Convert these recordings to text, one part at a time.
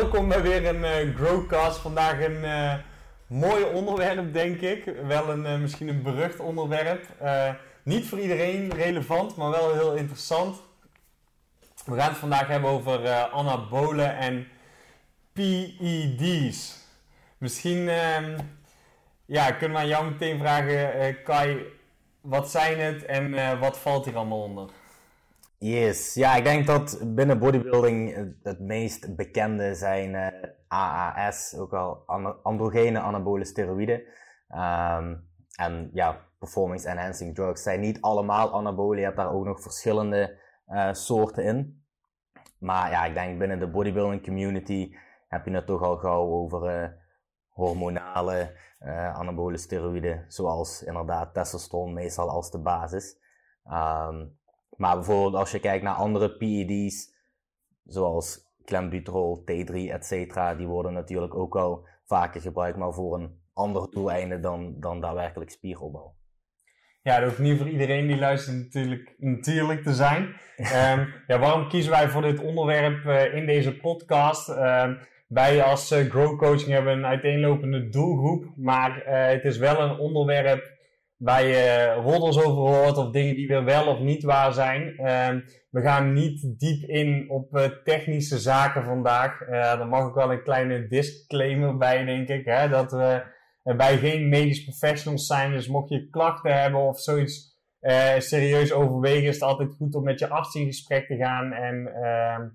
welkom bij weer een uh, Growcast. Vandaag een uh, mooi onderwerp, denk ik. Wel een, uh, misschien een berucht onderwerp. niet voor iedereen relevant, maar wel heel interessant. We gaan het vandaag hebben over anabolen en PED's. Misschien ehm, ja, kunnen we aan jou meteen vragen, Kai, wat zijn het en wat valt hier allemaal onder? Yes, ja, ik denk dat binnen bodybuilding het meest bekende zijn eh, AAS, ook al androgene anabole steroïden. Um, en ja, performance enhancing drugs zijn niet allemaal anabolen, je hebt daar ook nog verschillende uh, soorten in. Maar ja, ik denk binnen de bodybuilding community heb je het toch al gauw over uh, hormonale anabole steroïden, zoals inderdaad testosteron meestal als de basis. Um, maar bijvoorbeeld als je kijkt naar andere PED's, zoals clenbuterol, T3, etc., die worden natuurlijk ook al vaker gebruikt, maar voor een ander doeleinde dan, dan daadwerkelijk spieropbouw. Ja, dat hoeft niet voor iedereen die luistert natuurlijk, natuurlijk te zijn. um, ja, waarom kiezen wij voor dit onderwerp uh, in deze podcast? Uh, wij als uh, Grow Coaching hebben een uiteenlopende doelgroep, maar uh, het is wel een onderwerp waar je roddels over hoort of dingen die weer wel of niet waar zijn. Ehm, we gaan niet diep in op uh, technische zaken vandaag. Uh, er mag ook wel een kleine disclaimer bij, denk ik. Hè, dat we bij geen medisch professionals zijn. Dus mocht je klachten hebben of zoiets serieus overwegen, is het altijd goed om met je arts in gesprek te gaan. En, ehm,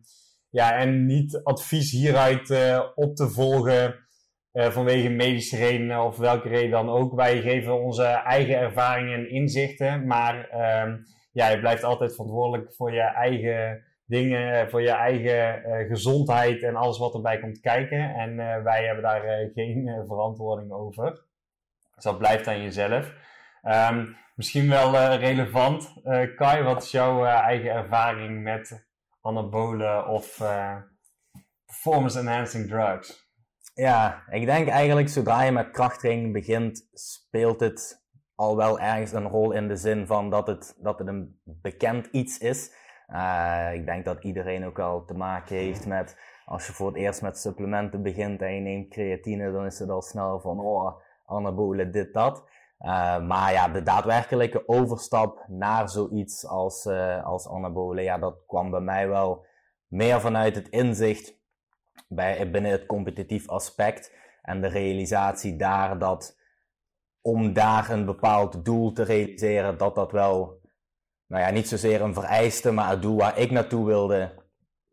ja, en niet advies hieruit op te volgen. Uh, vanwege medische redenen of welke reden dan ook. Wij geven onze eigen ervaringen en inzichten, maar uh, ja, je blijft altijd verantwoordelijk voor je eigen dingen, eh, voor je eigen uh, gezondheid en alles wat erbij komt kijken. En wij hebben daar geen verantwoording over. Dus dat blijft aan jezelf. Um, misschien wel relevant. Kai, wat is jouw eigen ervaring met anabolen of performance enhancing drugs? Ja, ik denk eigenlijk zodra je met krachttraining begint, speelt het al wel ergens een rol in de zin van dat het, dat het een bekend iets is. Uh, ik denk dat iedereen ook al te maken heeft met, als je voor het eerst met supplementen begint en je neemt creatine, dan is het al snel van, oh, anabolen, dit, dat. Uh, maar ja, de daadwerkelijke overstap naar zoiets als, uh, als anabolen, ja, dat kwam bij mij wel meer vanuit het inzicht bij, binnen het competitief aspect en de realisatie daar dat om daar een bepaald doel te realiseren, dat dat wel, nou ja, niet zozeer een vereiste, maar het doel waar ik naartoe wilde,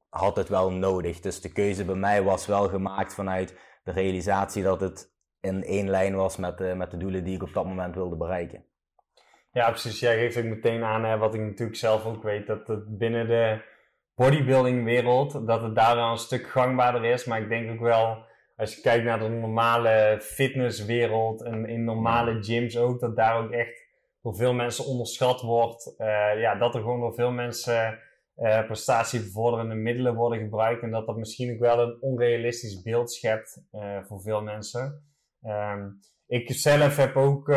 had het wel nodig. Dus de keuze bij mij was wel gemaakt vanuit de realisatie dat het in één lijn was met de, met de doelen die ik op dat moment wilde bereiken. Ja, precies. Jij geeft ook meteen aan, hè, wat ik natuurlijk zelf ook weet, dat het binnen de bodybuilding wereld, dat het daar wel een stuk gangbaarder is. Maar ik denk ook wel, als je kijkt naar de normale fitnesswereld en in normale gyms ook, dat daar ook echt door veel mensen onderschat wordt. Uh, ja, dat er gewoon door veel mensen uh, prestatiebevorderende middelen worden gebruikt. En dat dat misschien ook wel een onrealistisch beeld schept uh, voor veel mensen. Um, ik zelf heb ook,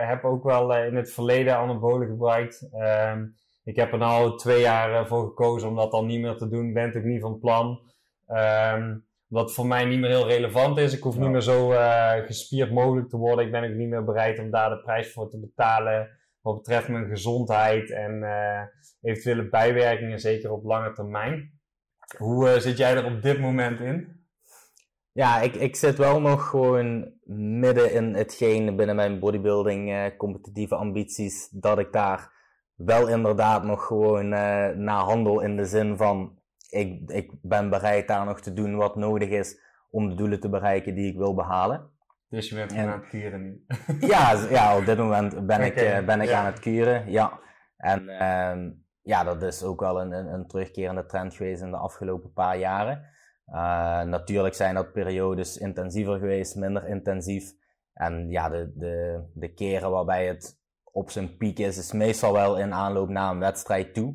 heb ook wel in het verleden anabolen gebruikt. Um, ik heb er nou twee jaar eh, voor gekozen om dat dan niet meer te doen. Ben ook niet van plan. Um, wat voor mij niet meer heel relevant is. Ik hoef niet meer zo uh, gespierd mogelijk te worden. Ik ben ook niet meer bereid om daar de prijs voor te betalen. Wat betreft mijn gezondheid en uh, eventuele bijwerkingen, zeker op lange termijn. Hoe uh, zit jij er op dit moment in? Ja, ik, ik zit wel nog gewoon midden in hetgeen binnen mijn bodybuilding competitieve ambities. Dat ik daar wel inderdaad nog gewoon uh, naar handel in de zin van ik, ik ben bereid daar nog te doen wat nodig is om de doelen te bereiken die ik wil behalen. Dus je bent en, aan het kuren nu? ja, ja, op dit moment ben ik, uh, ben ik aan het kuren, ja. En uh, ja, dat is ook wel een, een, een, terugkerende trend geweest in de afgelopen paar jaren. Uh, natuurlijk zijn dat periodes intensiever geweest, minder intensief. En ja, de, de, de keren waarbij het op zijn piek is, is meestal wel in aanloop naar een wedstrijd toe.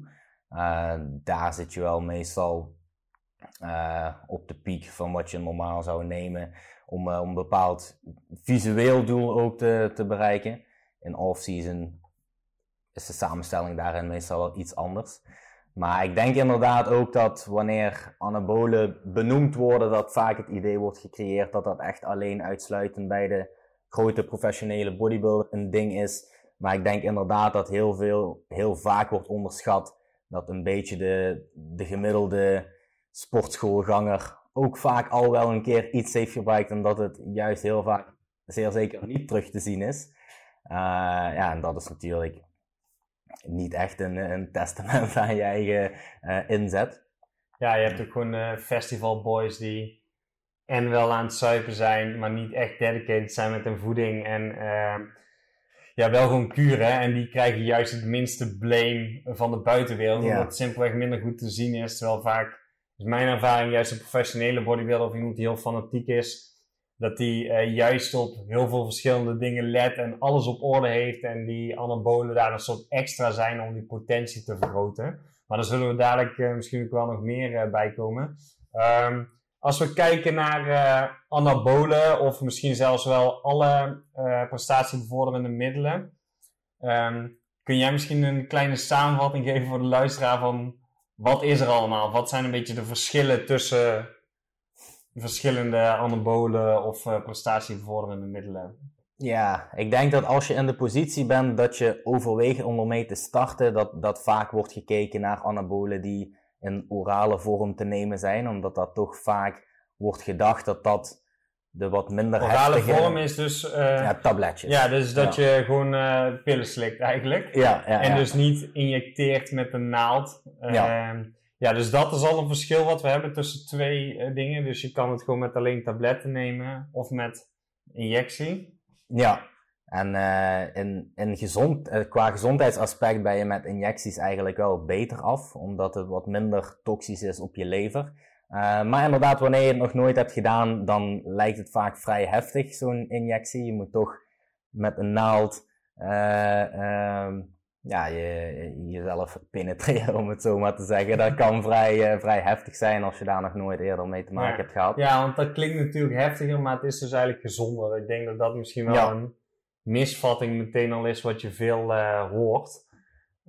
Uh, daar zit je wel meestal uh, op de piek van wat je normaal zou nemen om, uh, om een bepaald visueel doel ook te, te bereiken. In off-season is de samenstelling daarin meestal wel iets anders. Maar ik denk inderdaad ook dat wanneer anabolen benoemd worden, dat vaak het idee wordt gecreëerd dat dat echt alleen uitsluitend bij de grote professionele bodybuilder een ding is. Maar ik denk inderdaad dat heel veel, heel vaak wordt onderschat dat een beetje de, de gemiddelde sportschoolganger ook vaak al wel een keer iets heeft gebruikt en dat het juist heel vaak zeer zeker niet terug te zien is. Uh, ja, en dat is natuurlijk niet echt een, een testament aan je eigen uh, inzet. Ja, je hebt ook gewoon uh, festivalboys die en wel aan het zuipen zijn, maar niet echt dedicated zijn met hun voeding en ehm, ja, wel gewoon kuren. En die krijgen juist het minste blame van de buitenwereld, omdat het simpelweg minder goed te zien is. Terwijl vaak, is mijn ervaring, juist een professionele bodybuilder of iemand die heel fanatiek is, dat die uh, juist op heel veel verschillende dingen let en alles op orde heeft en die anabolen daar een soort extra zijn om die potentie te vergroten. Maar daar zullen we dadelijk uh, misschien ook wel nog meer uh, bij komen. Um, als we kijken naar anabolen of misschien zelfs wel alle prestatiebevorderende middelen, um, kun jij misschien een kleine samenvatting geven voor de luisteraar van wat is er allemaal? Wat zijn een beetje de verschillen tussen verschillende anabolen of uh, prestatiebevorderende middelen? Ja, ik denk dat als je in de positie bent dat je overweegt om ermee te starten, dat, dat vaak wordt gekeken naar anabolen die in orale vorm te nemen zijn, omdat dat toch vaak wordt gedacht dat dat de wat minder Orale vorm is dus... Uh, ja, tabletjes. Ja, dus dat je gewoon uh, pillen slikt eigenlijk. Ja, ja En dus niet injecteert met een naald. ja. Ehm, ja, dus dat is al een verschil wat we hebben tussen twee dingen. Dus je kan het gewoon met alleen tabletten nemen of met injectie. Ja, en uh, in, in gezond, uh, qua gezondheidsaspect ben je met injecties eigenlijk wel beter af, omdat het wat minder toxisch is op je lever. maar inderdaad, wanneer je het nog nooit hebt gedaan, dan lijkt het vaak vrij heftig, zo'n injectie. Je moet toch met een naald ehm, ja, je, jezelf penetreren, om het zo maar te zeggen. Dat kan vrij, vrij heftig zijn als je daar nog nooit eerder mee te maken hebt gehad. Ja, want dat klinkt natuurlijk heftiger, maar het is dus eigenlijk gezonder. Ik denk dat dat misschien wel een misvatting meteen al is wat je veel uh, hoort.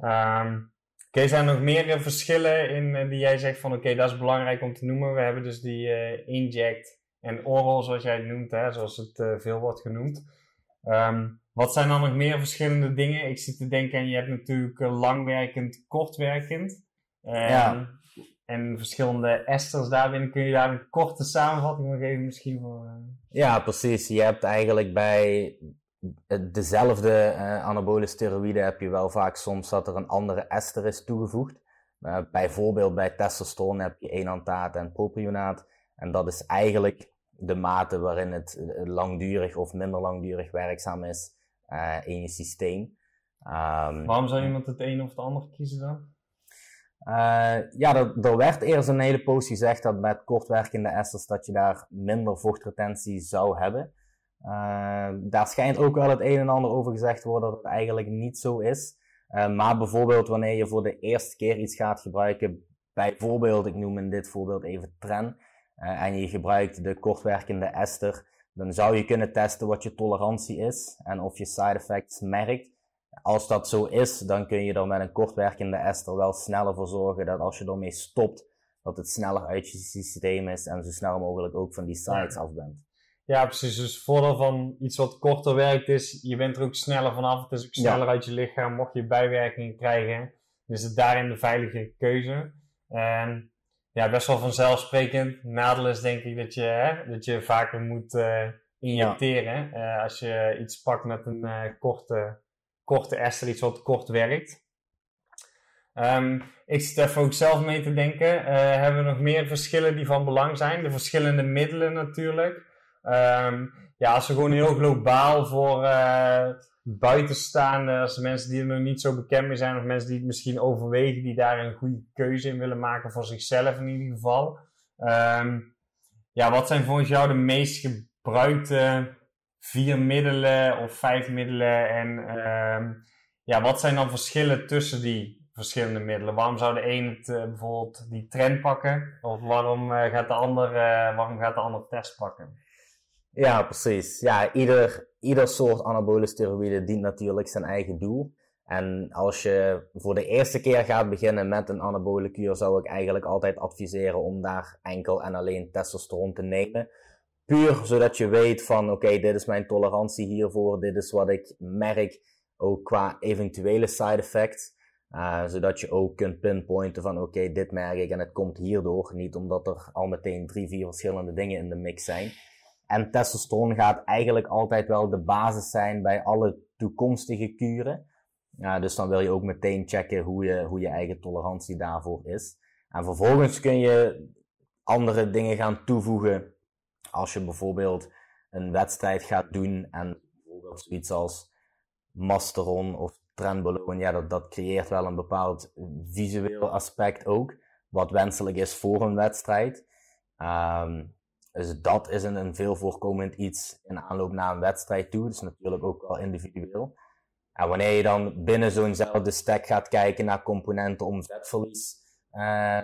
Um, Oké, zijn er nog meer uh, verschillen in die jij zegt van oké, dat is belangrijk om te noemen. We hebben dus die inject en oral, zoals jij het noemt, hè, zoals het veel wordt genoemd. Um, wat zijn dan nog meer verschillende dingen? Ik zit te denken, en je hebt natuurlijk langwerkend, kortwerkend. Um, ja. En verschillende esters daarin. Kun je daar een korte samenvatting nog geven misschien voor... Ja, precies. Je hebt eigenlijk bij dezelfde uh, anabole steroïden heb je wel vaak soms dat er een andere ester is toegevoegd. Uh, bijvoorbeeld bij testosteron heb je enantaat en propionaat. En dat is eigenlijk de mate waarin het langdurig of minder langdurig werkzaam is uh, in je systeem. Um, Waarom zou iemand het een of het ander kiezen dan? Uh, ja, er, er, werd eerst een hele poos gezegd dat met kortwerkende esters dat je daar minder vochtretentie zou hebben. Uh, daar schijnt ook wel het een en ander over gezegd worden dat het eigenlijk niet zo is. Uh, maar bijvoorbeeld wanneer je voor de eerste keer iets gaat gebruiken, bijvoorbeeld, ik noem in dit voorbeeld even tren, en je gebruikt de kortwerkende ester, dan zou je kunnen testen wat je tolerantie is en of je side effects merkt. Als dat zo is, dan kun je er met een kortwerkende ester wel sneller voor zorgen dat als je ermee stopt, dat het sneller uit je systeem is en zo snel mogelijk ook van die sites af bent. Ja, precies. Dus het voordeel van iets wat korter werkt is, je bent er ook sneller vanaf. Het is ook sneller uit je lichaam. Mocht je bijwerkingen krijgen, is het daarin de veilige keuze. En ja, best wel vanzelfsprekend. Nadeel is denk ik dat je, hè, dat je vaker moet uh, injecteren. Ja. Uh, als je iets pakt met een uh, korte, korte ester, iets wat kort werkt. Um, ik zit even ook zelf mee te denken. hebben we nog meer verschillen die van belang zijn? De verschillende middelen natuurlijk. Um, ja, als we gewoon heel globaal voor buitenstaanders, mensen die er nog niet zo bekend mee zijn, of mensen die het misschien overwegen, die daar een goede keuze in willen maken voor zichzelf in ieder geval. Um, ja, wat zijn volgens jou de meest gebruikte vier middelen of vijf middelen? En um, ja, wat zijn dan verschillen tussen die verschillende middelen? Waarom zou de een uh, bijvoorbeeld die trend pakken? Of waarom, uh, gaat de ander, uh, waarom gaat de ander test pakken? Ja, precies. Ja, ieder, ieder soort anabole steroïden dient natuurlijk zijn eigen doel. En als je voor de eerste keer gaat beginnen met een anabole kuur, zou ik eigenlijk altijd adviseren om daar enkel en alleen testosteron te nemen. Puur zodat je weet van oké, dit is mijn tolerantie hiervoor, dit is wat ik merk, ook qua eventuele side effects. Uh, zodat je ook kunt pinpointen van oké, dit merk ik en het komt hierdoor. Niet omdat er al meteen drie, vier verschillende dingen in de mix zijn. En testosteron gaat eigenlijk altijd wel de basis zijn bij alle toekomstige kuren. Dus dan wil je ook meteen checken hoe je, hoe je eigen tolerantie daarvoor is. En vervolgens kun je andere dingen gaan toevoegen. Als je bijvoorbeeld een wedstrijd gaat doen en bijvoorbeeld zoiets als Masteron of Trenbolone, ja, dat, dat creëert wel een bepaald visueel aspect ook. Wat wenselijk is voor een wedstrijd. Um, dus dat is een, een veel voorkomend iets in aanloop naar een wedstrijd toe. Dus natuurlijk ook wel individueel. En wanneer je dan binnen zo'nzelfde stack gaat kijken naar componenten om vetverlies uh,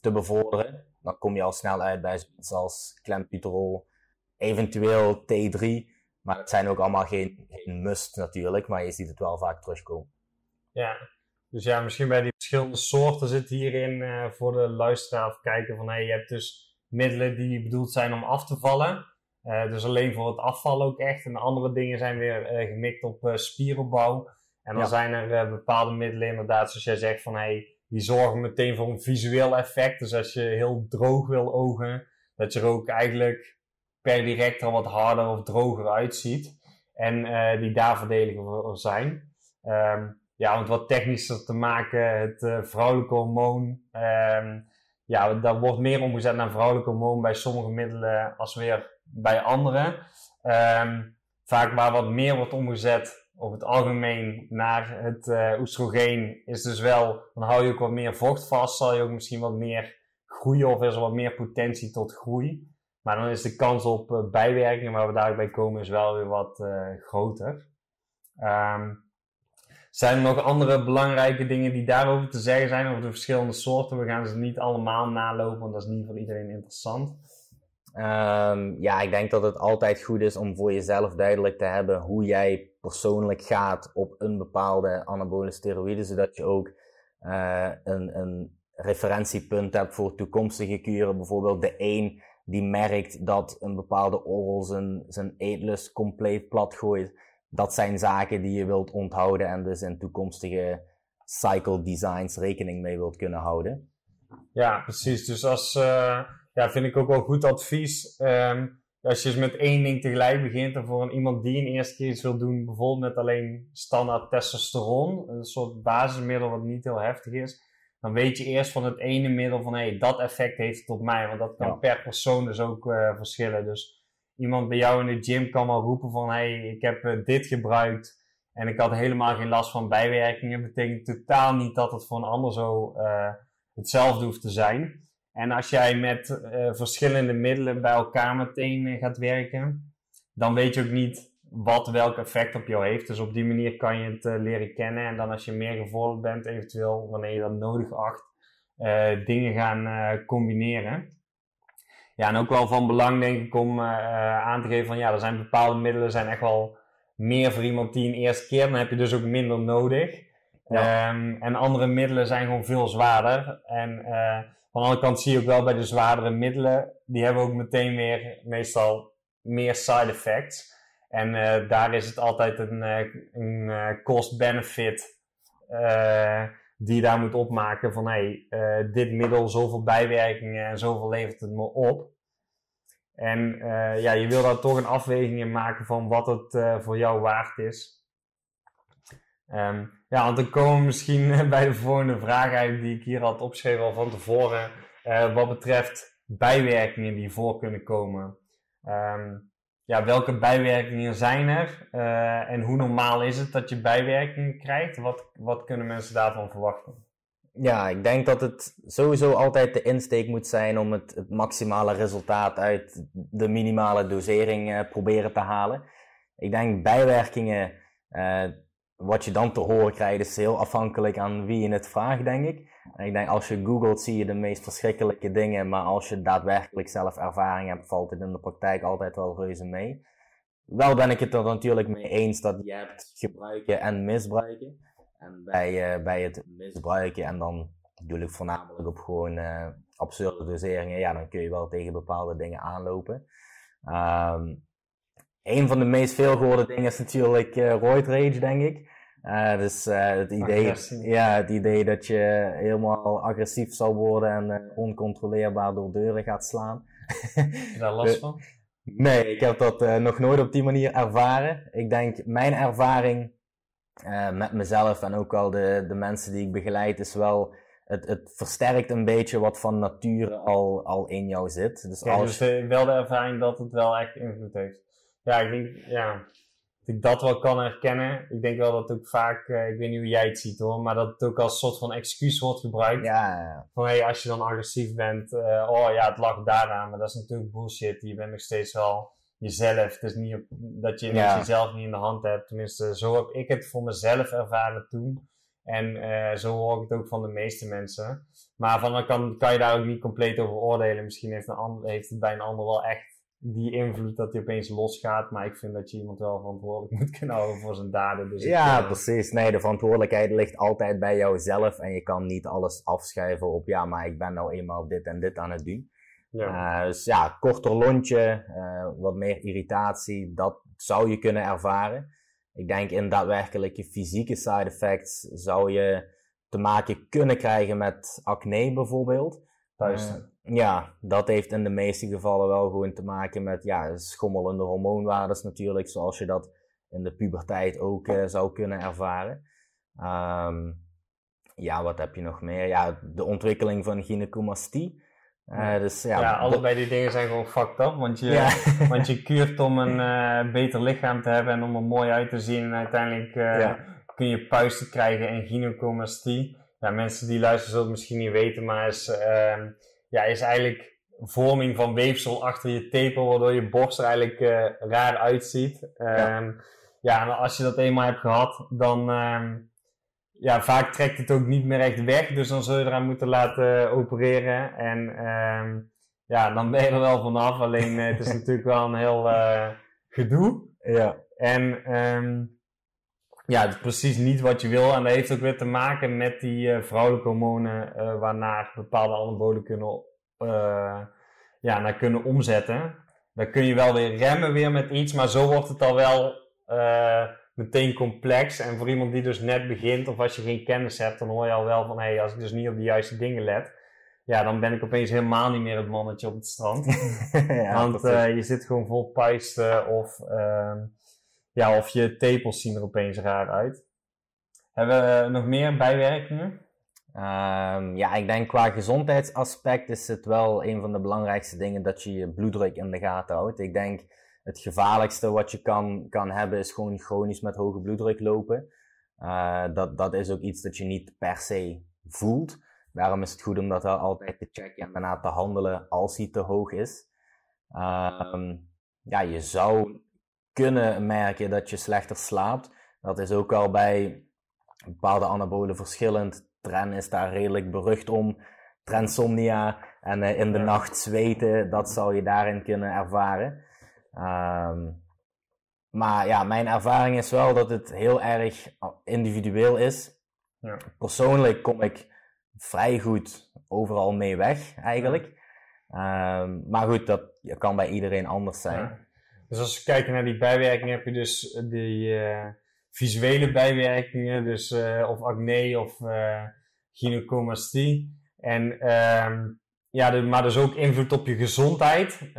te bevorderen, dan kom je al snel uit bij zoiets als klembuterol, eventueel T3. Maar het zijn ook allemaal geen, geen must natuurlijk, maar je ziet het wel vaak terugkomen. Ja, dus ja, misschien bij die verschillende soorten zit hierin uh, voor de luisteraar of kijken van hey, je hebt dus middelen die bedoeld zijn om af te vallen. Uh, dus alleen voor het afvallen ook echt. En de andere dingen zijn weer uh, gemikt op uh, spieropbouw. En dan zijn er bepaalde middelen inderdaad, zoals jij zegt, van hey, die zorgen meteen voor een visueel effect. Dus als je heel droog wil ogen, dat je er ook eigenlijk per direct al wat harder of droger uitziet. En die daar voordeliger zijn. Um, ja, om wat technischer te maken, het vrouwelijke hormoon. Um, ja, daar wordt meer omgezet naar vrouwelijke hormoon bij sommige middelen als weer bij anderen. Um, vaak waar wat meer wordt omgezet over het algemeen naar het uh, oestrogeen is dus wel, dan hou je ook wat meer vocht vast, zal je ook misschien wat meer groeien of is er wat meer potentie tot groei. Maar dan is de kans op uh, bijwerkingen waar we daarbij komen is wel weer wat uh, groter. Um, zijn er nog andere belangrijke dingen die daarover te zeggen zijn over de verschillende soorten? We gaan ze niet allemaal nalopen, want dat is niet voor iedereen interessant. Um, ja, ik denk dat het altijd goed is om voor jezelf duidelijk te hebben hoe jij persoonlijk gaat op een bepaalde anabole steroïden, zodat je ook uh, een, een referentiepunt hebt voor toekomstige kuren. Bijvoorbeeld de een die merkt dat een bepaalde oral zijn, zijn eetlust compleet plat gooit. Dat zijn zaken die je wilt onthouden en dus in toekomstige cycle designs rekening mee wilt kunnen houden. Ja, precies. Dus als, uh, ja, vind ik ook wel goed advies. Um, als je dus met één ding tegelijk begint en voor een, iemand die een eerste keer iets wil doen, bijvoorbeeld met alleen standaard testosteron, een soort basismiddel wat niet heel heftig is, dan weet je eerst van het ene middel van hé, hey, dat effect heeft het op mij, want dat kan per persoon dus ook uh, verschillen. Dus iemand bij jou in de gym kan wel roepen van hey, ik heb uh, dit gebruikt en ik had helemaal geen last van bijwerkingen. Betekent totaal niet dat het voor een ander zo uh, hetzelfde hoeft te zijn. En als jij met uh, verschillende middelen bij elkaar meteen gaat werken, dan weet je ook niet wat welk effect op jou heeft. Dus op die manier kan je het leren kennen. En dan als je meer gevorderd bent, eventueel wanneer je dat nodig acht, dingen gaan combineren. Ja, en ook wel van belang denk ik om aan te geven van ja, er zijn bepaalde middelen zijn echt wel meer voor iemand die een eerste keer, dan heb je dus ook minder nodig. Ja. Um, en andere middelen zijn gewoon veel zwaarder. En van de andere kant zie je ook wel bij de zwaardere middelen, die hebben ook meteen weer meestal meer side effects. En uh, daar is het altijd een, een cost-benefit die daar moet opmaken van hey, dit middel zoveel bijwerkingen en zoveel levert het me op. En ja, je wil daar toch een afweging in maken van wat het voor jou waard is. Um, ja, want dan komen we misschien bij de volgende vraag uit die ik hier had opgeschreven al van tevoren. Wat betreft bijwerkingen die voor kunnen komen. Um, ja, welke bijwerkingen zijn er? Uh, en hoe normaal is het dat je bijwerkingen krijgt? Wat, wat kunnen mensen daarvan verwachten? Ja, ik denk dat het sowieso altijd de insteek moet zijn om het, maximale resultaat uit de minimale dosering uh, proberen te halen. Ik denk bijwerkingen wat je dan te horen krijgt is heel afhankelijk aan wie je het vraagt, denk ik. En ik denk als je googelt zie je de meest verschrikkelijke dingen, maar als je daadwerkelijk zelf ervaring hebt, valt het in de praktijk altijd wel reuze mee. Wel ben ik het er natuurlijk mee eens dat je hebt gebruiken en misbruiken. en bij, bij het misbruiken en dan bedoel ik voornamelijk op gewoon absurde doseringen, ja, dan kun je wel tegen bepaalde dingen aanlopen. Um, een van de meest veelgehoorde dingen is natuurlijk uh, roid rage, denk ik. Uh, dus uh, het, idee, ja, het idee dat je helemaal agressief zal worden en oncontroleerbaar door deuren gaat slaan. Heb je daar last van? Nee, ik heb dat nog nooit op die manier ervaren. Ik denk, mijn ervaring met mezelf en ook al de, de mensen die ik begeleid is wel het, het versterkt een beetje wat van nature al, al in jou zit. Dus, ja, als... dus wel de ervaring dat het wel echt invloed heeft. Ja, ik denk, ja, dat ik dat wel kan herkennen. Ik denk wel dat het ook vaak, uh, ik weet niet hoe jij het ziet hoor, maar dat het ook als soort van excuus wordt gebruikt. Ja, Van hey, als je dan agressief bent, uh, oh ja, het lag daaraan, maar dat is natuurlijk bullshit. Je bent nog steeds wel jezelf. Het is niet op, dat je ja. jezelf niet in de hand hebt. Tenminste, zo heb ik het voor mezelf ervaren toen. En uh, zo hoor ik het ook van de meeste mensen. Maar van dan kan, kan je daar ook niet compleet over oordelen. Misschien heeft, een ander, heeft het bij een ander wel echt die invloed dat hij opeens losgaat. Maar ik vind dat je iemand wel verantwoordelijk moet kunnen houden voor zijn daden. Dus ja, ik, precies. Nee, de verantwoordelijkheid ligt altijd bij jouzelf. En je kan niet alles afschuiven op ja, maar ik ben nou eenmaal dit en dit aan het doen. Ja. Uh, dus ja, korter lontje, uh, wat meer irritatie, dat zou je kunnen ervaren. Ik denk in daadwerkelijke fysieke side effects zou je te maken kunnen krijgen met acne bijvoorbeeld. Uh, ja, dat heeft in de meeste gevallen wel gewoon te maken met ja, schommelende hormoonwaardes natuurlijk, zoals je dat in de puberteit ook uh, zou kunnen ervaren. Um, ja, wat heb je nog meer? Ja, de ontwikkeling van gynecomastie. Uh, dus, ja, ja, allebei die dingen zijn gewoon fucked up. Want je, want je kuurt om een uh, beter lichaam te hebben en om er mooi uit te zien. En uiteindelijk uh, ja. kun je puisten krijgen en gynecomastie. Ja, mensen die luisteren zullen het misschien niet weten, maar is, ehm, ja, is eigenlijk vorming van weefsel achter je tepel, waardoor je borst er eigenlijk raar uitziet. ja. Um, ja, en als je dat eenmaal hebt gehad, dan um, ja, vaak trekt het ook niet meer echt weg. Dus dan zul je eraan moeten laten opereren. En uh, ja, dan ben je er wel vanaf. Alleen uh, het is natuurlijk wel een heel uh, gedoe. Ja. En ja, het is precies niet wat je wil. En dat heeft ook weer te maken met die uh, vrouwelijke hormonen waarnaar bepaalde anabolen kunnen, ja, naar kunnen omzetten. Dan kun je wel weer remmen weer met iets, maar zo wordt het al wel meteen complex. En voor iemand die dus net begint, of als je geen kennis hebt, dan hoor je al wel van hé, hey, als ik dus niet op de juiste dingen let, ja, dan ben ik opeens helemaal niet meer het mannetje op het strand. ja, Want uh, je zit gewoon vol puisten of, uh, ja, of je tepels zien er opeens raar uit. Hebben we nog meer bijwerkingen? Um, ja, ik denk qua gezondheidsaspect is het wel een van de belangrijkste dingen dat je je bloeddruk in de gaten houdt. Ik denk het gevaarlijkste wat je kan, kan hebben is gewoon chronisch met hoge bloeddruk lopen. Uh, dat, dat is ook iets dat je niet per se voelt. Daarom is het goed om dat altijd te checken en daarna te handelen als hij te hoog is. Uh, ja, je zou kunnen merken dat je slechter slaapt. Dat is ook al bij bepaalde anabolen verschillend. Tren is daar redelijk berucht om. Trensomnia en uh, in de nacht zweten, dat zou je daarin kunnen ervaren. Um, maar ja, mijn ervaring is wel dat het heel erg individueel is. Ja. Persoonlijk kom ik vrij goed overal mee weg, eigenlijk. Um, maar goed, dat kan bij iedereen anders zijn. Ja. Dus als we kijken naar die bijwerkingen, heb je dus die uh, visuele bijwerkingen, dus uh, of acne of uh, gynecomastie. En um, ja, maar dus ook invloed op je gezondheid.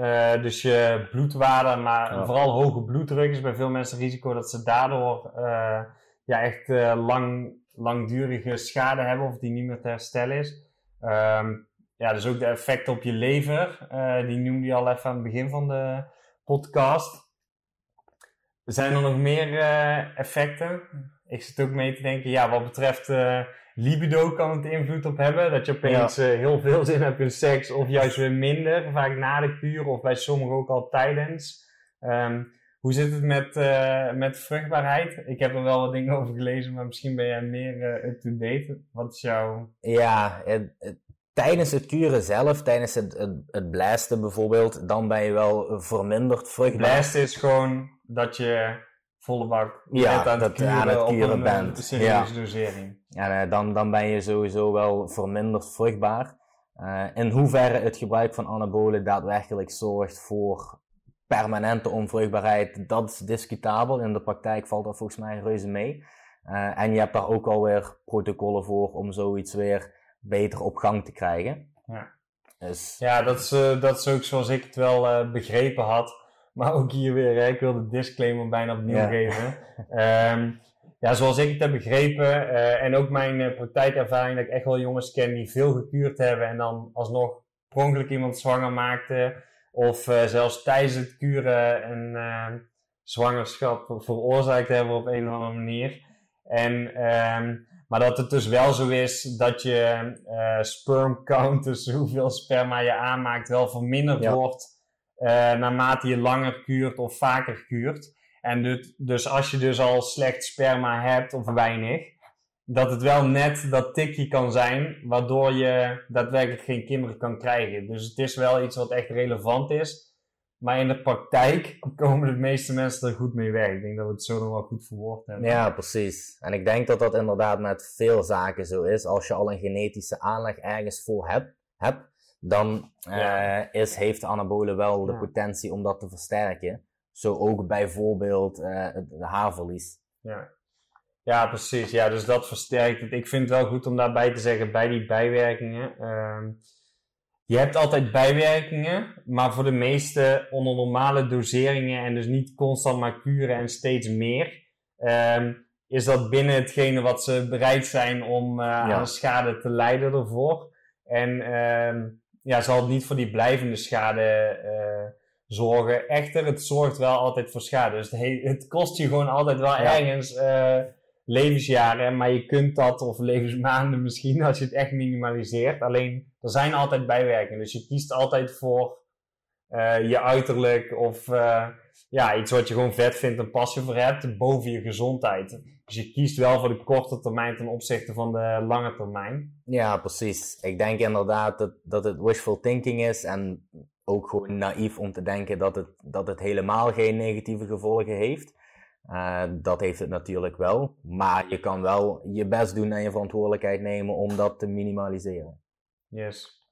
Dus je bloedwaarde, maar vooral hoge bloeddruk is bij veel mensen risico dat ze daardoor ja, echt lang, langdurige schade hebben of die niet meer te herstellen is. Um, ja, dus ook de effecten op je lever, die noemde je al even aan het begin van de podcast. Zijn er nog meer effecten? Ik zit ook mee te denken, ja, wat betreft libido kan het invloed op hebben. Dat je opeens ja. uh, heel veel zin hebt in seks of juist weer minder. Vaak na de kuur of bij sommigen ook al tijdens. Um, hoe zit het met, met vruchtbaarheid? Ik heb er wel wat dingen over gelezen, maar misschien ben jij meer up-to-date. Wat is jouw... Ja, het, het, tijdens het kuren zelf, tijdens het, het, het blasten bijvoorbeeld, dan ben je wel verminderd vruchtbaar. Blasten is gewoon dat je volle bak Ja, aan dat het aan het kuren een, bent. een serieuze Ja. dosering. En eh, dan, dan ben je sowieso wel verminderd vruchtbaar. Eh, in hoeverre het gebruik van anabolen daadwerkelijk zorgt voor permanente onvruchtbaarheid, dat is discutabel. In de praktijk valt dat volgens mij reuze mee. Eh, en je hebt daar ook alweer protocollen voor om zoiets weer beter op gang te krijgen. Ja. Dus Ja, dat is, eh, dat is ook zoals ik het wel eh, begrepen had. Maar ook hier weer, hè, ik wil de disclaimer bijna opnieuw Ja. geven. Ehm, ja, zoals ik het heb begrepen, eh, en ook mijn praktijkervaring, dat ik echt wel jongens ken die veel gekuurd hebben en dan alsnog per ongeluk iemand zwanger maakten. Of zelfs tijdens het kuren een eh, zwangerschap veroorzaakt hebben op een of andere manier. En, ehm, maar dat het dus wel zo is dat je eh, sperm count, dus hoeveel sperma je aanmaakt, wel verminderd Ja. wordt eh, naarmate je langer kuurt of vaker kuurt. En dus, dus als je dus al slecht sperma hebt of weinig, dat het wel net dat tikje kan zijn, waardoor je daadwerkelijk geen kinderen kan krijgen. Dus het is wel iets wat echt relevant is. Maar in de praktijk komen de meeste mensen er goed mee weg. Ik denk dat we het zo nog wel goed verwoord hebben. Ja, precies. En ik denk dat dat inderdaad met veel zaken zo is. Als je al een genetische aanleg ergens voor hebt, hebt dan Ja. eh, is, heeft de anabole wel de Ja. potentie om dat te versterken. Zo ook bijvoorbeeld het het haarverlies. Ja. ja, precies. Ja, dus dat versterkt het. Ik vind het wel goed om daarbij te zeggen, bij die bijwerkingen. ehm, je hebt altijd bijwerkingen, maar voor de meeste onder normale doseringen en dus niet constant maar kuren en steeds meer, ehm, is dat binnen hetgene wat ze bereid zijn om eh, aan schade te lijden ervoor. En ehm, ja, zal het niet voor die blijvende schade eh, zorgen. Echter, het zorgt wel altijd voor schade. Dus het, he- het kost je gewoon altijd wel Ja. ergens eh, levensjaren. Maar je kunt dat, of levensmaanden misschien, als je het echt minimaliseert. Alleen, er zijn altijd bijwerkingen. Dus je kiest altijd voor eh, je uiterlijk of eh, ja, iets wat je gewoon vet vindt en passie voor hebt, boven je gezondheid. Dus je kiest wel voor de korte termijn ten opzichte van de lange termijn. Ja, precies. Ik denk inderdaad dat, dat het wishful thinking is en ook gewoon naïef om te denken dat het, dat het helemaal geen negatieve gevolgen heeft. Eh, dat heeft het natuurlijk wel, maar je kan wel je best doen en je verantwoordelijkheid nemen om dat te minimaliseren. Yes.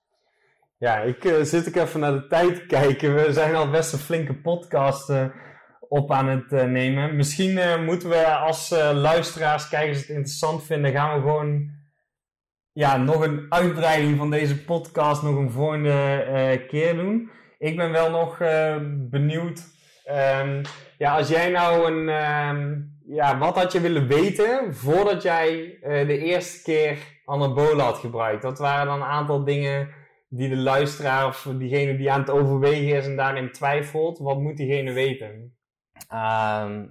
Ja, ik eh, zit ook even naar de tijd kijken. We zijn al best een flinke podcast eh, op aan het nemen. Misschien moeten we als luisteraars, kijkers het interessant vinden, gaan we gewoon ja, nog een uitbreiding van deze podcast nog een volgende keer doen. Ik ben wel nog benieuwd. Ehm, ja, als jij nou een. ehm, ja, wat had je willen weten voordat jij eh, de eerste keer anabolen had gebruikt? Dat waren dan een aantal dingen die de luisteraar of diegene die aan het overwegen is en daarin twijfelt. Wat moet diegene weten? Ehm,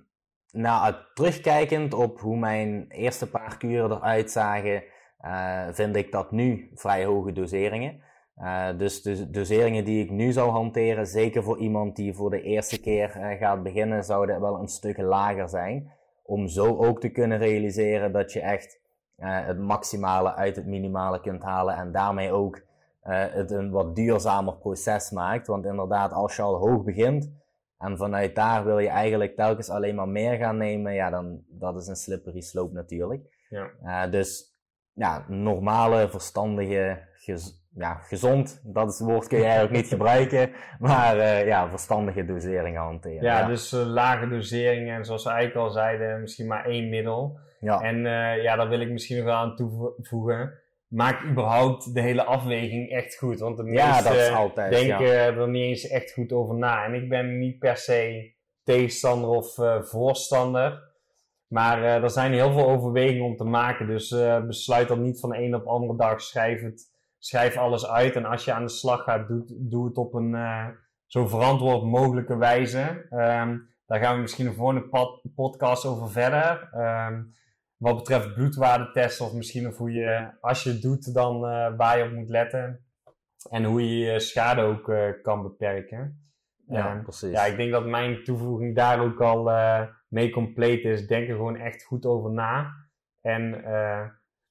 nou, terugkijkend op hoe mijn eerste paar kuren eruit zagen, eh, vind ik dat nu vrij hoge doseringen. Eh, dus de doseringen die ik nu zou hanteren, zeker voor iemand die voor de eerste keer eh, gaat beginnen, zouden wel een stuk lager zijn. Om zo ook te kunnen realiseren dat je echt eh, het maximale uit het minimale kunt halen en daarmee ook het een wat duurzamer proces maakt. Want inderdaad, als je al hoog begint, en vanuit daar wil je eigenlijk telkens alleen maar meer gaan nemen. Ja, dan dat is een slippery slope natuurlijk. Ja. Dus ja, normale, verstandige, ja, gezond, dat is het woord kun je eigenlijk niet gebruiken. Maar eh, ja, verstandige doseringen hanteren. Ja, dus eh, lage doseringen en zoals we eigenlijk al zeiden, misschien maar één middel. ja. En eh, ja, daar wil ik misschien nog wel aan toevoegen. Maak überhaupt de hele afweging echt goed. Want de Ja, meeste dat is altijd, denken ja. er niet eens echt goed over na. En ik ben niet per se tegenstander of voorstander. Maar er zijn heel veel overwegingen om te maken. Dus besluit dan niet van de een op de andere dag. Schrijf, het, schrijf alles uit. En als je aan de slag gaat, doe, doe het op een eh, zo verantwoord mogelijke wijze. Ehm, daar gaan we misschien een volgende pod- podcast over verder. Ehm, wat betreft bloedwaardetesten of misschien of hoe je, als je het doet, dan eh, waar je op moet letten. En hoe je je schade ook eh, kan beperken. ja, Ehm, precies. ja, ik denk dat mijn toevoeging daar ook al mee compleet is. Denk er gewoon echt goed over na. En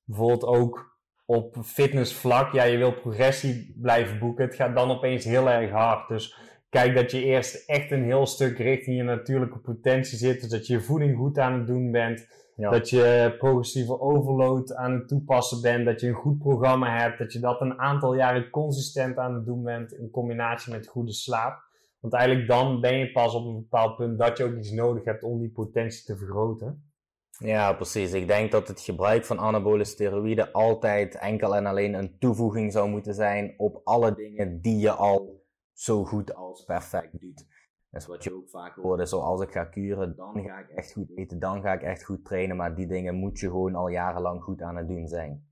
bijvoorbeeld ook op fitnessvlak, ja, je wil progressie blijven boeken. Het gaat dan opeens heel erg hard. Dus kijk dat je eerst echt een heel stuk richting je natuurlijke potentie zit. Dus dat je je voeding goed aan het doen bent. Dat je progressieve overload aan het toepassen bent. Dat je een goed programma hebt. Dat je dat een aantal jaren consistent aan het doen bent. In combinatie met goede slaap. Want eigenlijk dan ben je pas op een bepaald punt dat je ook iets nodig hebt om die potentie te vergroten. Ja, precies. Ik denk dat het gebruik van anabole steroïden altijd enkel en alleen een toevoeging zou moeten zijn op alle dingen die je al zo goed als perfect doet. Dus wat je ook vaak hoort is, als ik ga kuren, dan ga ik echt goed eten, dan ga ik echt goed trainen, maar die dingen moet je gewoon al jarenlang goed aan het doen zijn.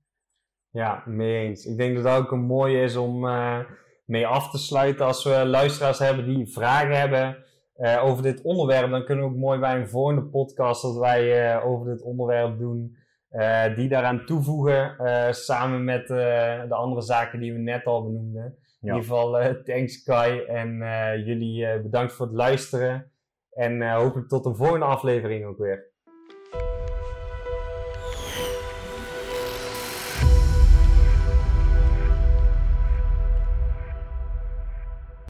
Ja, mee eens. Ik denk dat dat ook een mooie is om uh, mee af te sluiten. Als we luisteraars hebben die vragen hebben uh, over dit onderwerp, dan kunnen we ook mooi bij een volgende podcast dat wij uh, over dit onderwerp doen, die daaraan toevoegen, samen met de andere zaken die we net al benoemden. In ieder geval, thanks Kai. En jullie bedankt voor het luisteren. En hopelijk tot een volgende aflevering ook weer.